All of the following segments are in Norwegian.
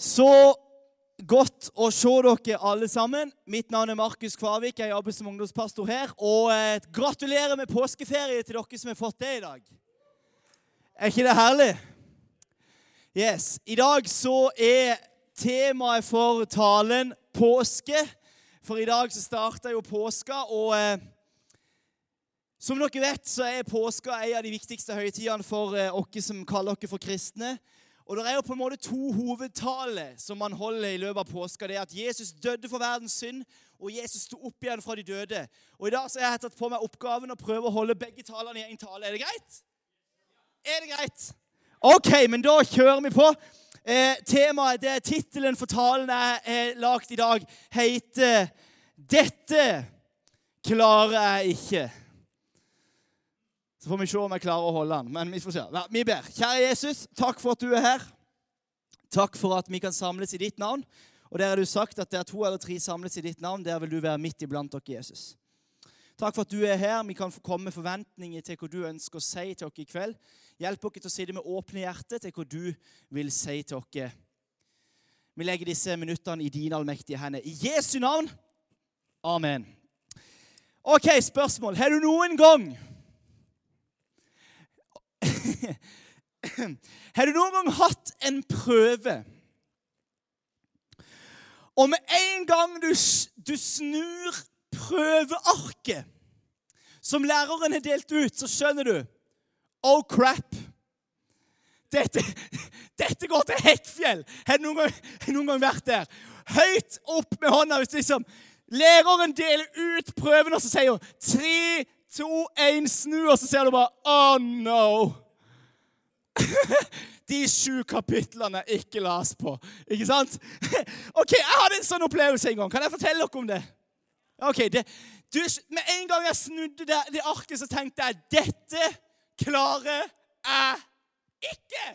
Så godt å se dere alle sammen. Mitt navn er Markus Kvarvik. Jeg jobber som ungdomspastor her. Og eh, gratulerer med påskeferie til dere som har fått det i dag. Er ikke det herlig? Yes. I dag så er temaet for talen påske. For i dag så starter jo påska, og eh, som dere vet, så er påska en av de viktigste høytidene for eh, oss som kaller dere for kristne. Og Det er jo på en måte to hovedtaler som man holder i løpet av påska. Det er at Jesus døde for verdens synd, og Jesus sto opp igjen fra de døde. Og I dag så har jeg tatt på meg oppgaven å prøve å holde begge talene i én tale. Er det greit? Er det greit? OK, men da kjører vi på. Eh, temaet, det er Tittelen for talen jeg har lagd i dag, heter 'Dette klarer jeg ikke'. Så får vi se om jeg klarer å holde den. Men vi får se. Vi ber. Kjære Jesus, takk for at du er her. Takk for at vi kan samles i ditt navn. Og der har du sagt at der to eller tre samles i ditt navn, der vil du være midt iblant dere, Jesus. Takk for at du er her. Vi kan få komme med forventninger til hva du ønsker å si til oss i kveld. Hjelp oss til å sitte med åpne hjerter til hva du vil si til oss. Vi legger disse minuttene i dine allmektige hender. I Jesu navn. Amen. OK, spørsmål. Har du noen gang Har du noen gang hatt en prøve? Og med en gang du, du snur prøvearket som læreren har delt ut, så skjønner du Oh, crap! Dette, dette går til Hekkfjell. Har du noen, noen gang vært der? Høyt opp med hånda hvis liksom læreren deler ut prøven, og så sier hun tre, to, én, snu, og så ser du bare Oh, no! De sju kapitlene ikke las på. Ikke sant? Ok, Jeg hadde en sånn opplevelse en gang. Kan jeg fortelle dere om det? Ok, det, du, Med en gang jeg snudde det, det arket, så tenkte jeg dette klarer jeg ikke.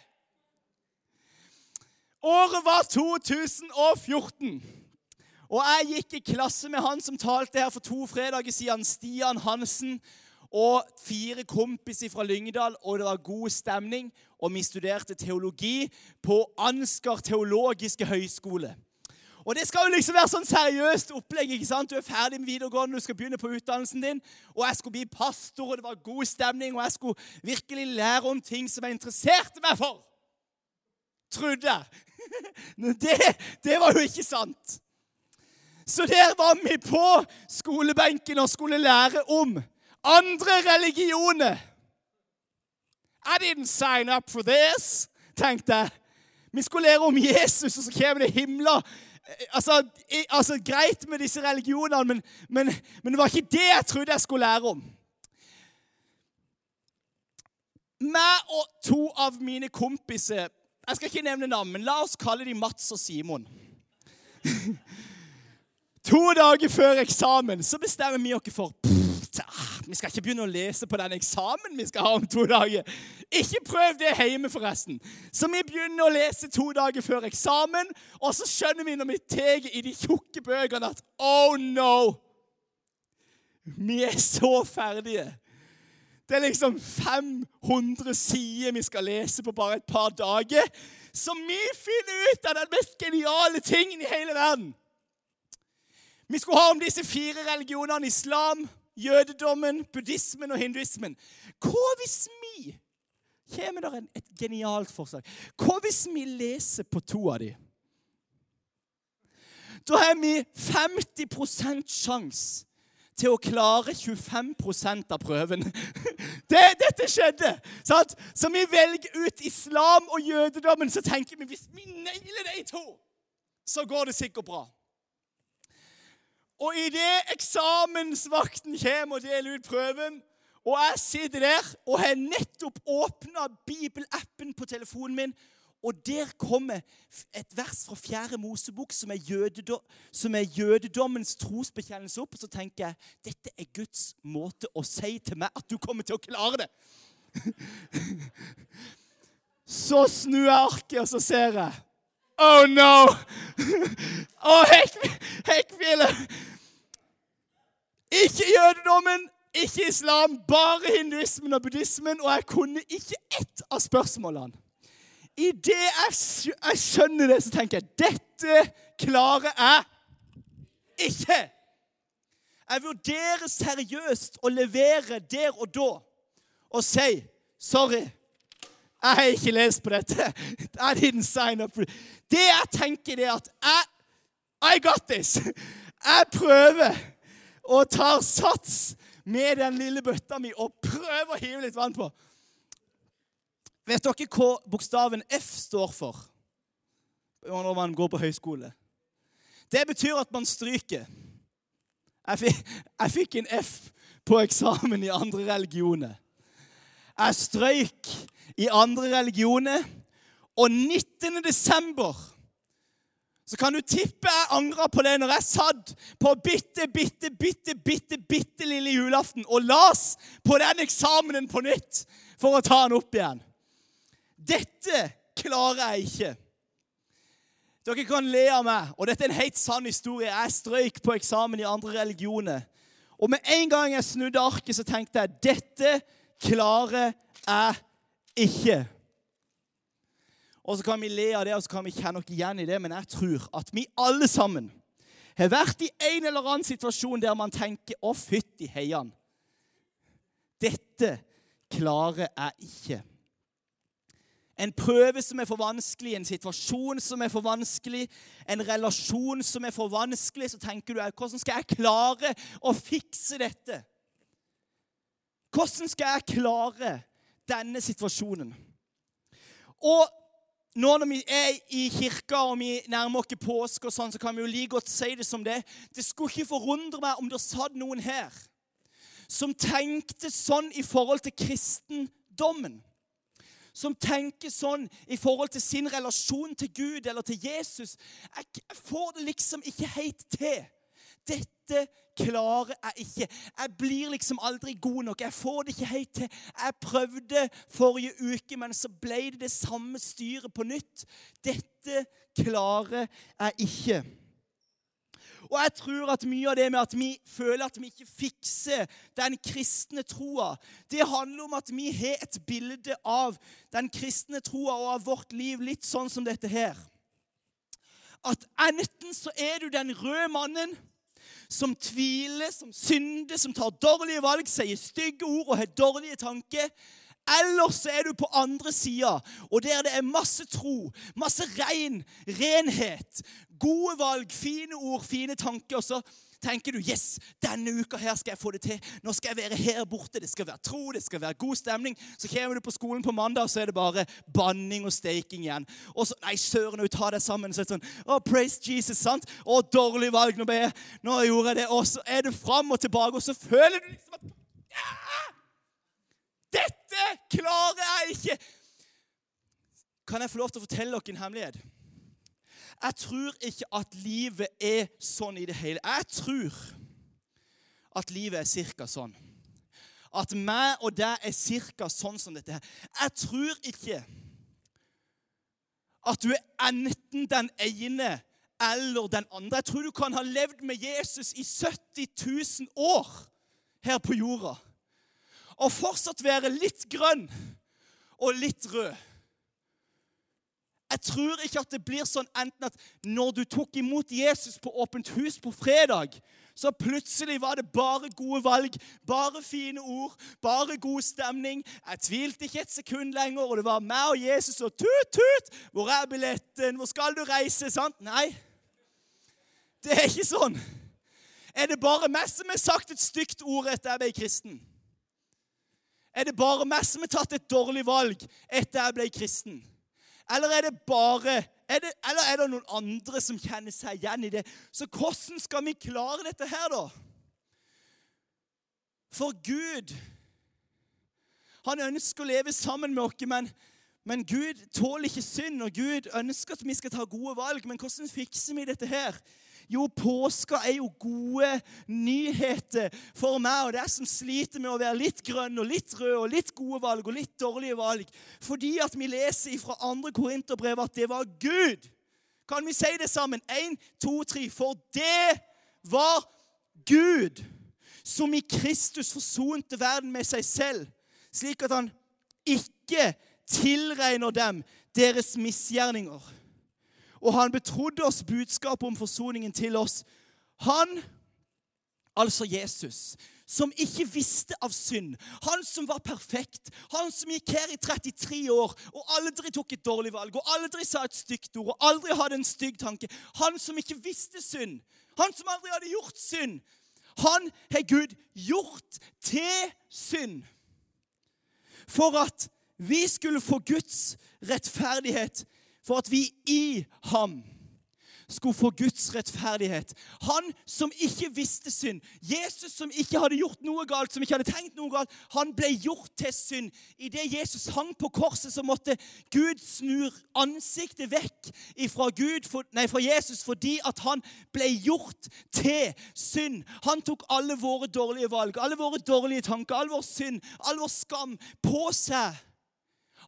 Året var 2014. Og jeg gikk i klasse med han som talte her for to fredager siden, Stian Hansen og fire kompiser fra Lyngdal, og det var god stemning. Og vi studerte teologi på Ansgar teologiske høgskole. Og Det skal jo liksom være sånn seriøst opplegg. ikke sant? Du er ferdig med videregående, du skal begynne på utdannelsen din. Og jeg skulle bli pastor, og det var god stemning, og jeg skulle virkelig lære om ting som jeg interesserte meg for. Trodde jeg. Det, det var jo ikke sant. Så der var vi på skolebenken og skulle lære om andre religioner. I didn't sign up for this, tenkte jeg. Vi skulle lære om Jesus, og så kommer det himla altså, altså, Greit med disse religionene, men, men, men, det var ikke det jeg trodde jeg skulle lære om. Meg og to av mine kompiser Jeg skal ikke nevne navn, men la oss kalle dem Mats og Simon. to dager før eksamen så bestemmer vi oss for vi skal ikke begynne å lese på den eksamen vi skal ha om to dager. Ikke prøv det hjemme, forresten. Så vi begynner å lese to dager før eksamen, og så skjønner vi når vi tar i de tjukke bøkene at oh no! Vi er så ferdige. Det er liksom 500 sider vi skal lese på bare et par dager. Så vi finner ut av den mest geniale tingen i hele verden. Vi skulle ha om disse fire religionene islam, jødedommen, buddhismen og hinduismen. Hva hvis vi Kommer det et genialt forslag? Hva hvis vi leser på to av dem? Da har vi 50% sjanse til å klare 25% av prøven. Det, dette skjedde! Sant? Så vi velger ut islam og jødedommen. Så tenker vi hvis vi nailer de to, så går det sikkert bra. Og idet eksamensvakten kommer og deler ut prøven, og jeg sitter der og har nettopp åpna bibelappen på telefonen min, og der kommer et vers fra Fjerde Mosebok som er, jødedom, som er jødedommens trosbekjennelse opp. Og så tenker jeg dette er Guds måte å si til meg at du kommer til å klare det. Så snur jeg arket, og så ser jeg Oh no! Å, hekkfjellet! Ikke jødedommen, ikke islam, bare hinduismen og buddhismen. Og jeg kunne ikke ett av spørsmålene. idet jeg, jeg skjønner det, så tenker jeg dette klarer jeg ikke. Jeg vurderer seriøst å levere der og da og si sorry. Jeg har ikke lest på dette. I didn't sign up. Det jeg tenker, er at jeg, I got this. Jeg prøver og tar sats med den lille bøtta mi og prøver å hive litt vann på. Vet dere hva bokstaven F står for når man går på høyskole? Det betyr at man stryker. Jeg fikk, jeg fikk en F på eksamen i andre religioner. Jeg strøyk i andre religioner, og 19. desember så kan du tippe jeg angra på det når jeg satt på bitte, bitte, bitte, bitte, bitte lille julaften og las på den eksamenen på nytt for å ta den opp igjen. Dette klarer jeg ikke. Dere kan le av meg, og dette er en helt sann historie. Jeg strøyk på eksamen i andre religioner. Og med en gang jeg snudde arket, så tenkte jeg dette klarer jeg ikke. Og så kan vi le av det, og så kan vi kjenne oss igjen i det, men jeg tror at vi alle sammen har vært i en eller annen situasjon der man tenker 'Å, fytti heian'. Dette klarer jeg ikke en prøve som er for vanskelig, en situasjon som er for vanskelig, en relasjon som er for vanskelig, så tenker du hvordan skal jeg klare å fikse dette? Hvordan skal jeg klare denne situasjonen? Og nå når vi er i kirka og vi nærmer oss påske, og sånn, så kan vi jo like godt si det som det. Det skulle ikke forundre meg om det satt noen her som tenkte sånn i forhold til kristendommen som tenker sånn i forhold til sin relasjon til Gud eller til Jesus. Jeg får det liksom ikke helt til. Dette klarer jeg ikke. Jeg blir liksom aldri god nok. Jeg får det ikke helt til. Jeg prøvde forrige uke, men så ble det det samme styret på nytt. Dette klarer jeg ikke. Og jeg tror at mye av det med at vi føler at vi ikke fikser den kristne troa, det handler om at vi har et bilde av den kristne troa og av vårt liv litt sånn som dette her. At enten så er du den røde mannen som tviler, som synder, som tar dårlige valg, sier stygge ord og har dårlige tanker. Eller så er du på andre sida, og der det er masse tro, masse ren, renhet, gode valg, fine ord, fine tanker. Og så tenker du yes, denne uka her skal jeg få det til. Nå skal jeg være her borte. Det skal være tro, det skal være god stemning. Så kommer du på skolen på mandag, og så er det bare banning og staking igjen. Og så, nei, søren, hun tar deg sammen. Så er det sånn, oh, praise Jesus, sant? Å, dårlig valg. Nå, jeg, nå gjorde jeg det. Og så er du fram og tilbake, og så føler du liksom at ja! Dette klarer jeg ikke! Kan jeg få lov til å fortelle dere en hemmelighet? Jeg tror ikke at livet er sånn i det hele. Jeg tror at livet er cirka sånn. At meg og deg er cirka sånn som dette her. Jeg tror ikke at du er enten den ene eller den andre. Jeg tror du kan ha levd med Jesus i 70 000 år her på jorda og fortsatt være litt grønn og litt rød. Jeg tror ikke at det blir sånn enten at når du tok imot Jesus på Åpent hus på fredag, så plutselig var det bare gode valg, bare fine ord, bare god stemning. Jeg tvilte ikke et sekund lenger, og det var meg og Jesus og tut, tut! Hvor er billetten? Hvor skal du reise? Sant? Nei. Det er ikke sånn. Er det bare meg som har sagt et stygt ord etter jeg ble kristen? Er det bare meg som har tatt et dårlig valg etter jeg ble kristen? Eller er det bare er det, Eller er det noen andre som kjenner seg igjen i det? Så hvordan skal vi klare dette her, da? For Gud Han ønsker å leve sammen med oss, men, men Gud tåler ikke synd, og Gud ønsker at vi skal ta gode valg. Men hvordan fikser vi dette her? Jo, påska er jo gode nyheter for meg og deg som sliter med å være litt grønn og litt rød og litt gode valg og litt dårlige valg. Fordi at vi leser fra andre Korinterbrev at det var Gud. Kan vi si det sammen? Én, to, tre. For det var Gud som i Kristus forsonte verden med seg selv, slik at han ikke tilregner dem deres misgjerninger. Og han betrodde oss budskapet om forsoningen til oss. Han, altså Jesus, som ikke visste av synd. Han som var perfekt. Han som gikk her i 33 år og aldri tok et dårlig valg og aldri sa et stygt ord og aldri hadde en stygg tanke. Han som ikke visste synd. Han som aldri hadde gjort synd. Han har Gud gjort til synd. For at vi skulle få Guds rettferdighet. For at vi i ham skulle få Guds rettferdighet. Han som ikke visste synd, Jesus som ikke hadde gjort noe galt, som ikke hadde tenkt noe galt, han ble gjort til synd. Idet Jesus hang på korset, så måtte Gud snu ansiktet vekk fra, Gud, nei, fra Jesus fordi at han ble gjort til synd. Han tok alle våre dårlige valg, alle våre dårlige tanker, all vår synd, all vår skam på seg.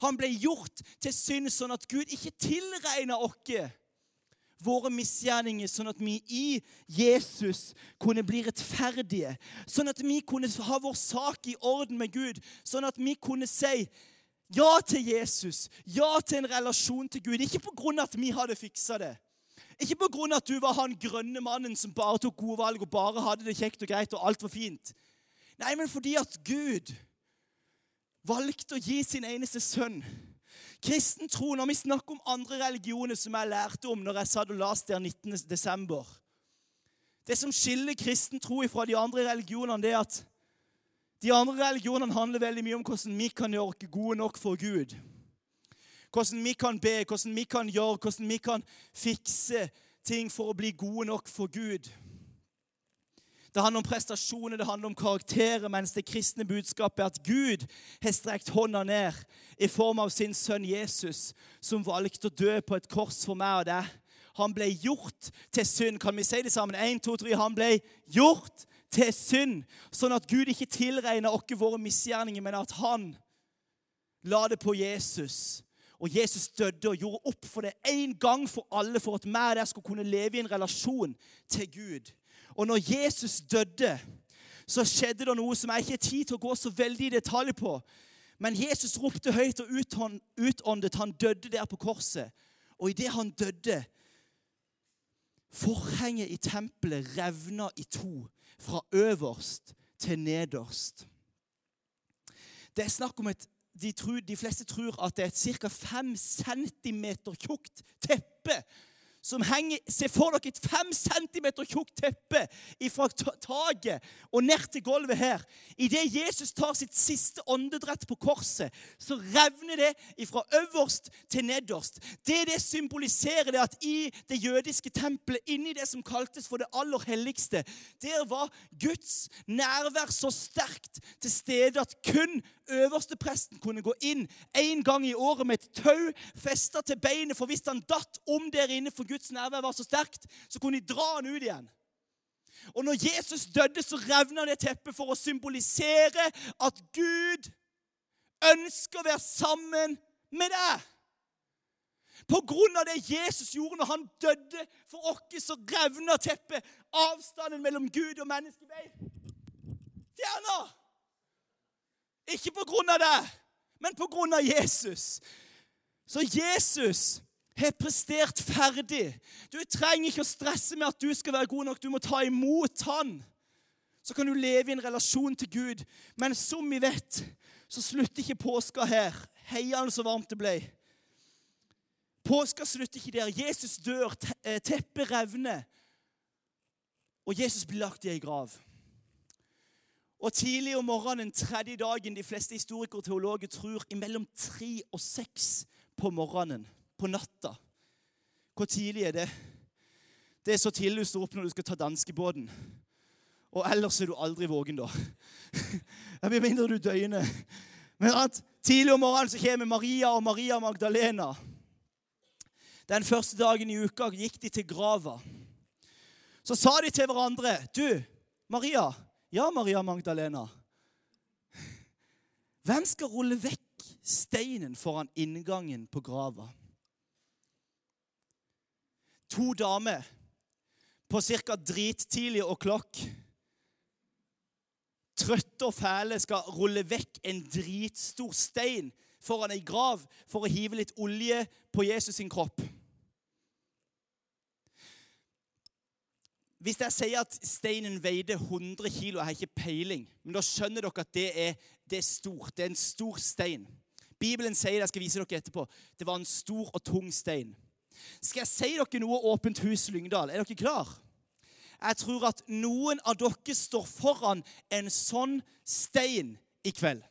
Han ble gjort til synd, sånn at Gud ikke tilregna oss våre misgjerninger, sånn at vi i Jesus kunne bli rettferdige. Sånn at vi kunne ha vår sak i orden med Gud. Sånn at vi kunne si ja til Jesus, ja til en relasjon til Gud. Ikke pga. at vi hadde fiksa det. Ikke pga. at du var han grønne mannen som bare tok gode valg og bare hadde det kjekt og greit og alt var fint. Nei, men fordi at Gud valgte å gi sin eneste sønn Kristen tro, Når vi snakker om andre religioner som jeg lærte om når jeg satt og leste der 19. desember Det som skiller kristen tro fra de andre religionene, det er at de andre religionene handler veldig mye om hvordan vi kan gjøre gode nok for Gud. Hvordan vi kan be, hvordan vi kan gjøre, hvordan vi kan fikse ting for å bli gode nok for Gud. Det handler om prestasjoner, det handler om karakterer, mens det kristne budskapet er at Gud har strekt hånda ned i form av sin sønn Jesus, som valgte å dø på et kors for meg og deg. Han ble gjort til synd. Kan vi si det sammen? 1, 2, 3. Han ble gjort til synd, sånn at Gud ikke tilregner oss våre misgjerninger, men at han la det på Jesus. Og Jesus døde og gjorde opp for det en gang for alle, for at vi deg skulle kunne leve i en relasjon til Gud. Og når Jesus døde, så skjedde det noe som jeg ikke har tid til å gå så veldig i detalj på. Men Jesus ropte høyt og utåndet. Han døde der på korset. Og idet han døde, forhenget i tempelet revna i to, fra øverst til nederst. Det er snakk om et de, tror, de fleste tror at det er et ca. 5 cm tjukt teppe som henger Se for dere et fem centimeter tjukt teppe fra taket og ned til gulvet her. Idet Jesus tar sitt siste åndedrett på korset, så revner det fra øverst til nederst. Det det symboliserer, det at i det jødiske tempelet, inni det som kaltes for det aller helligste, der var Guds nærvær så sterkt til stede at kun øverstepresten kunne gå inn en gang i året med et tau festa til beinet. For hvis han datt om der inne for Guds nærvær var så sterkt, så kunne de dra han ut igjen. Og når Jesus døde, så revna det teppet for å symbolisere at Gud ønsker å være sammen med deg. På grunn av det Jesus gjorde når han døde for oss, så revna teppet. Avstanden mellom Gud og mennesket ble fjerna. Ikke på grunn av det, men på grunn av Jesus. Så Jesus har prestert ferdig. Du trenger ikke å stresse med at du skal være god nok. Du må ta imot Han. Så kan du leve i en relasjon til Gud. Men som vi vet, så slutter ikke påska her. Heiende så varmt det ble. Påska slutter ikke der. Jesus dør, eh, teppet revner, og Jesus blir lagt i ei grav. Og tidlig om morgenen, tredje dagen, de fleste historikere og teologer tror imellom tre og seks på morgenen, på natta. Hvor tidlig er det? Det er så tidlig du står opp når du skal ta danskebåten. Og ellers er du aldri våken da. Med mindre du døgner. Men at tidlig om morgenen så kommer Maria og Maria Magdalena. Den første dagen i uka gikk de til grava. Så sa de til hverandre Du, Maria, ja, Maria Magdalena. Hvem skal rulle vekk steinen foran inngangen på grava? To damer på ca. drittidlig og klokk. Trøtte og fæle skal rulle vekk en dritstor stein foran ei grav for å hive litt olje på Jesus sin kropp. Hvis jeg sier at steinen veide 100 kilo, jeg har ikke peiling, men da skjønner dere at det er, det er stort. Det er en stor stein. Bibelen sier det, jeg skal vise dere etterpå, det var en stor og tung stein. Skal jeg si dere noe Åpent hus Lyngdal? Er dere klar? Jeg tror at noen av dere står foran en sånn stein i kveld.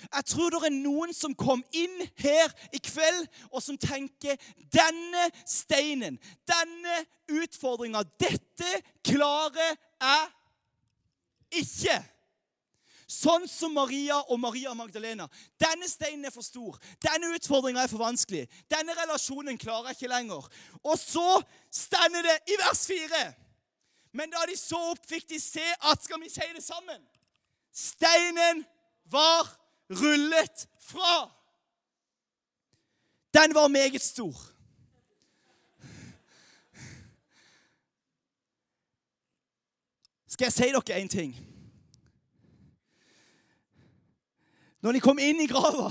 Jeg tror det er noen som kom inn her i kveld, og som tenker denne steinen, denne utfordringa, dette klarer jeg ikke. Sånn som Maria og Maria Magdalena. Denne steinen er for stor. Denne utfordringa er for vanskelig. Denne relasjonen klarer jeg ikke lenger. Og så stender det i vers 4. Men da de så opp, fikk de se at Skal vi si det sammen? Steinen var rullet fra. Den var meget stor. Skal jeg si dere en ting? Når de kom inn i grava,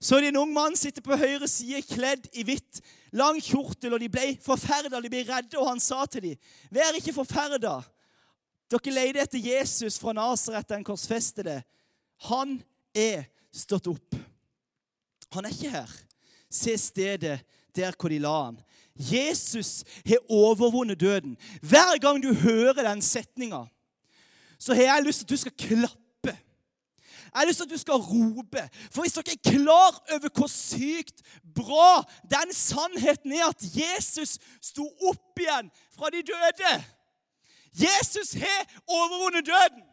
så det en ung mann sitter på høyre side kledd i hvitt, lang kjortel, og de ble forferda, de ble redde, og han sa til dem, 'Vær ikke forferda.' Dere leter etter Jesus fra Nasaret, den korsfestede. Han er stått opp. Han er ikke her. Se stedet der hvor de la han. Jesus har overvunnet døden. Hver gang du hører den setninga, så har jeg lyst til at du skal klappe. Jeg har lyst til at du skal rope. For hvis dere er klar over hvor sykt bra den sannheten er at Jesus sto opp igjen fra de døde Jesus har overvunnet døden.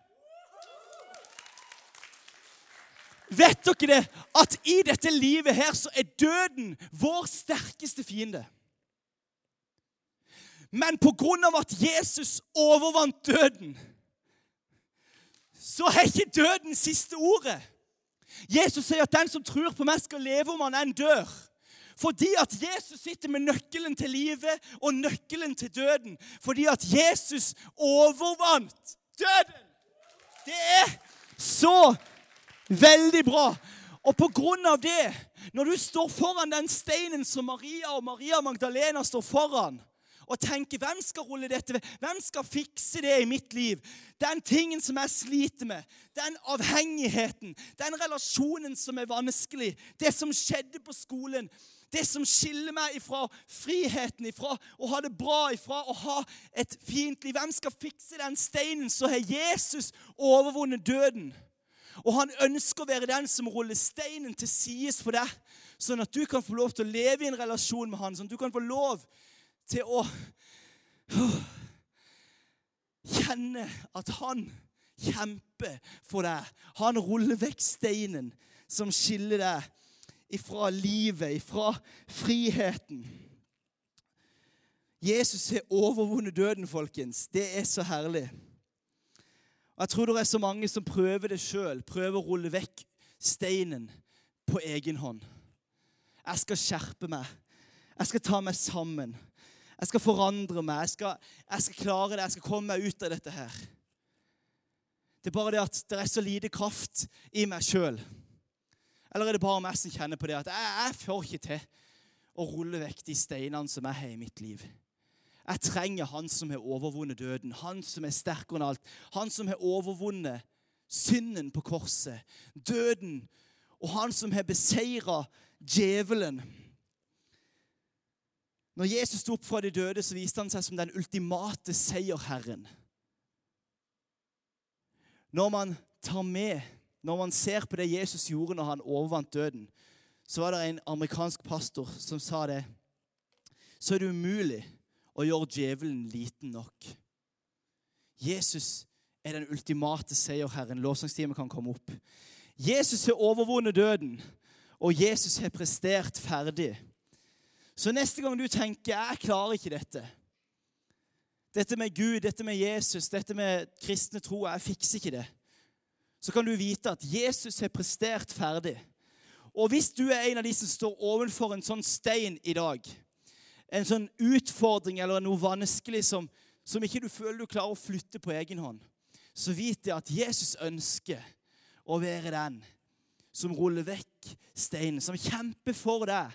Vet dere det? At i dette livet her så er døden vår sterkeste fiende. Men på grunn av at Jesus overvant døden, så er ikke døden siste ordet. Jesus sier at den som tror på meg, skal leve om han enn dør. Fordi at Jesus sitter med nøkkelen til livet og nøkkelen til døden. Fordi at Jesus overvant døden. Det er så Veldig bra. Og på grunn av det, når du står foran den steinen som Maria og Maria Magdalena står foran, og tenker 'Hvem skal rulle dette ved? Hvem skal fikse det i mitt liv?' Den tingen som jeg sliter med, den avhengigheten, den relasjonen som er vanskelig, det som skjedde på skolen, det som skiller meg ifra friheten, ifra å ha det bra, ifra å ha et fint liv. Hvem skal fikse den steinen? Så har Jesus overvunnet døden. Og han ønsker å være den som ruller steinen til sides for deg, sånn at du kan få lov til å leve i en relasjon med han, sånn at du kan få lov til å kjenne at han kjemper for deg. Han ruller vekk steinen som skiller deg ifra livet, ifra friheten. Jesus har overvunnet døden, folkens. Det er så herlig. Og Jeg tror det er så mange som prøver det sjøl. Prøver å rulle vekk steinen på egen hånd. Jeg skal skjerpe meg. Jeg skal ta meg sammen. Jeg skal forandre meg. Jeg skal, jeg skal klare det. Jeg skal komme meg ut av dette her. Det er bare det at det er så lite kraft i meg sjøl. Eller er det bare meg som kjenner på det at jeg, jeg får ikke til å rulle vekk de steinene som jeg har i mitt liv? Jeg trenger han som har overvunnet døden, han som er sterkere enn alt. Han som har overvunnet synden på korset, døden, og han som har beseira djevelen. Når Jesus sto opp fra de døde, så viste han seg som den ultimate seierherren. Når man tar med, når man ser på det Jesus gjorde når han overvant døden, så var det en amerikansk pastor som sa det. Så er det umulig å gjøre djevelen liten nok. Jesus er den ultimate seierherren. Lovsangstimen kan komme opp. Jesus har overvunnet døden, og Jesus har prestert ferdig. Så neste gang du tenker 'jeg klarer ikke dette', dette med Gud, dette med Jesus, dette med kristne tro, jeg fikser ikke det, så kan du vite at Jesus har prestert ferdig. Og hvis du er en av de som står ovenfor en sånn stein i dag, en sånn utfordring eller noe vanskelig som, som ikke du føler du klarer å flytte på egen hånd, så vit det at Jesus ønsker å være den som ruller vekk steinen, som kjemper for deg.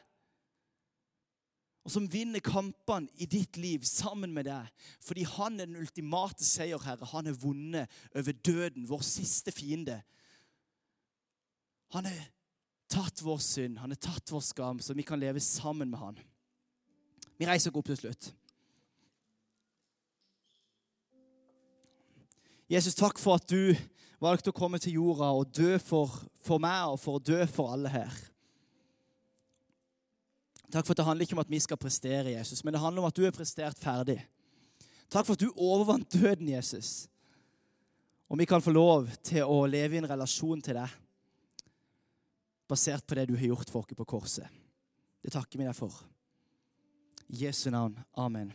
Og som vinner kampene i ditt liv sammen med deg. Fordi han er den ultimate seierherre. Han har vunnet over døden, vår siste fiende. Han har tatt vår synd, han har tatt vår skam, så vi kan leve sammen med han. Vi reiser oss opp til slutt. Jesus, takk for at du valgte å komme til jorda og dø for, for meg og for å dø for alle her. Takk for at det handler ikke om at vi skal prestere, Jesus, men det handler om at du er prestert ferdig. Takk for at du overvant døden, Jesus. Og vi kan få lov til å leve i en relasjon til deg basert på det du har gjort for oss på korset. Det takker vi deg for. I Jesu navn. Amen.